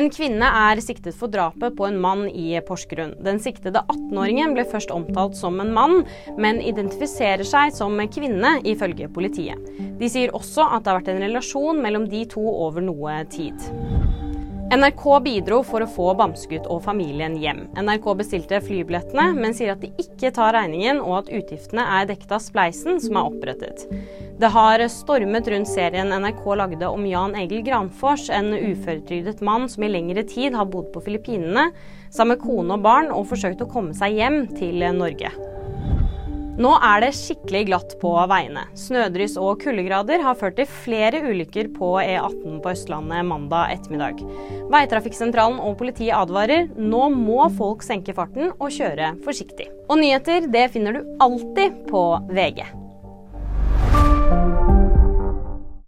En kvinne er siktet for drapet på en mann i Porsgrunn. Den siktede 18-åringen ble først omtalt som en mann, men identifiserer seg som kvinne, ifølge politiet. De sier også at det har vært en relasjon mellom de to over noe tid. NRK bidro for å få Bamsegutt og familien hjem. NRK bestilte flybillettene, men sier at de ikke tar regningen, og at utgiftene er dekket av spleisen som er opprettet. Det har stormet rundt serien NRK lagde om Jan Egil Granfors, en uføretrygdet mann som i lengre tid har bodd på Filippinene sammen med kone og barn og forsøkt å komme seg hjem til Norge. Nå er det skikkelig glatt på veiene. Snødryss og kuldegrader har ført til flere ulykker på E18 på Østlandet mandag ettermiddag. Veitrafikksentralen og politiet advarer nå må folk senke farten og kjøre forsiktig. Og nyheter det finner du alltid på VG.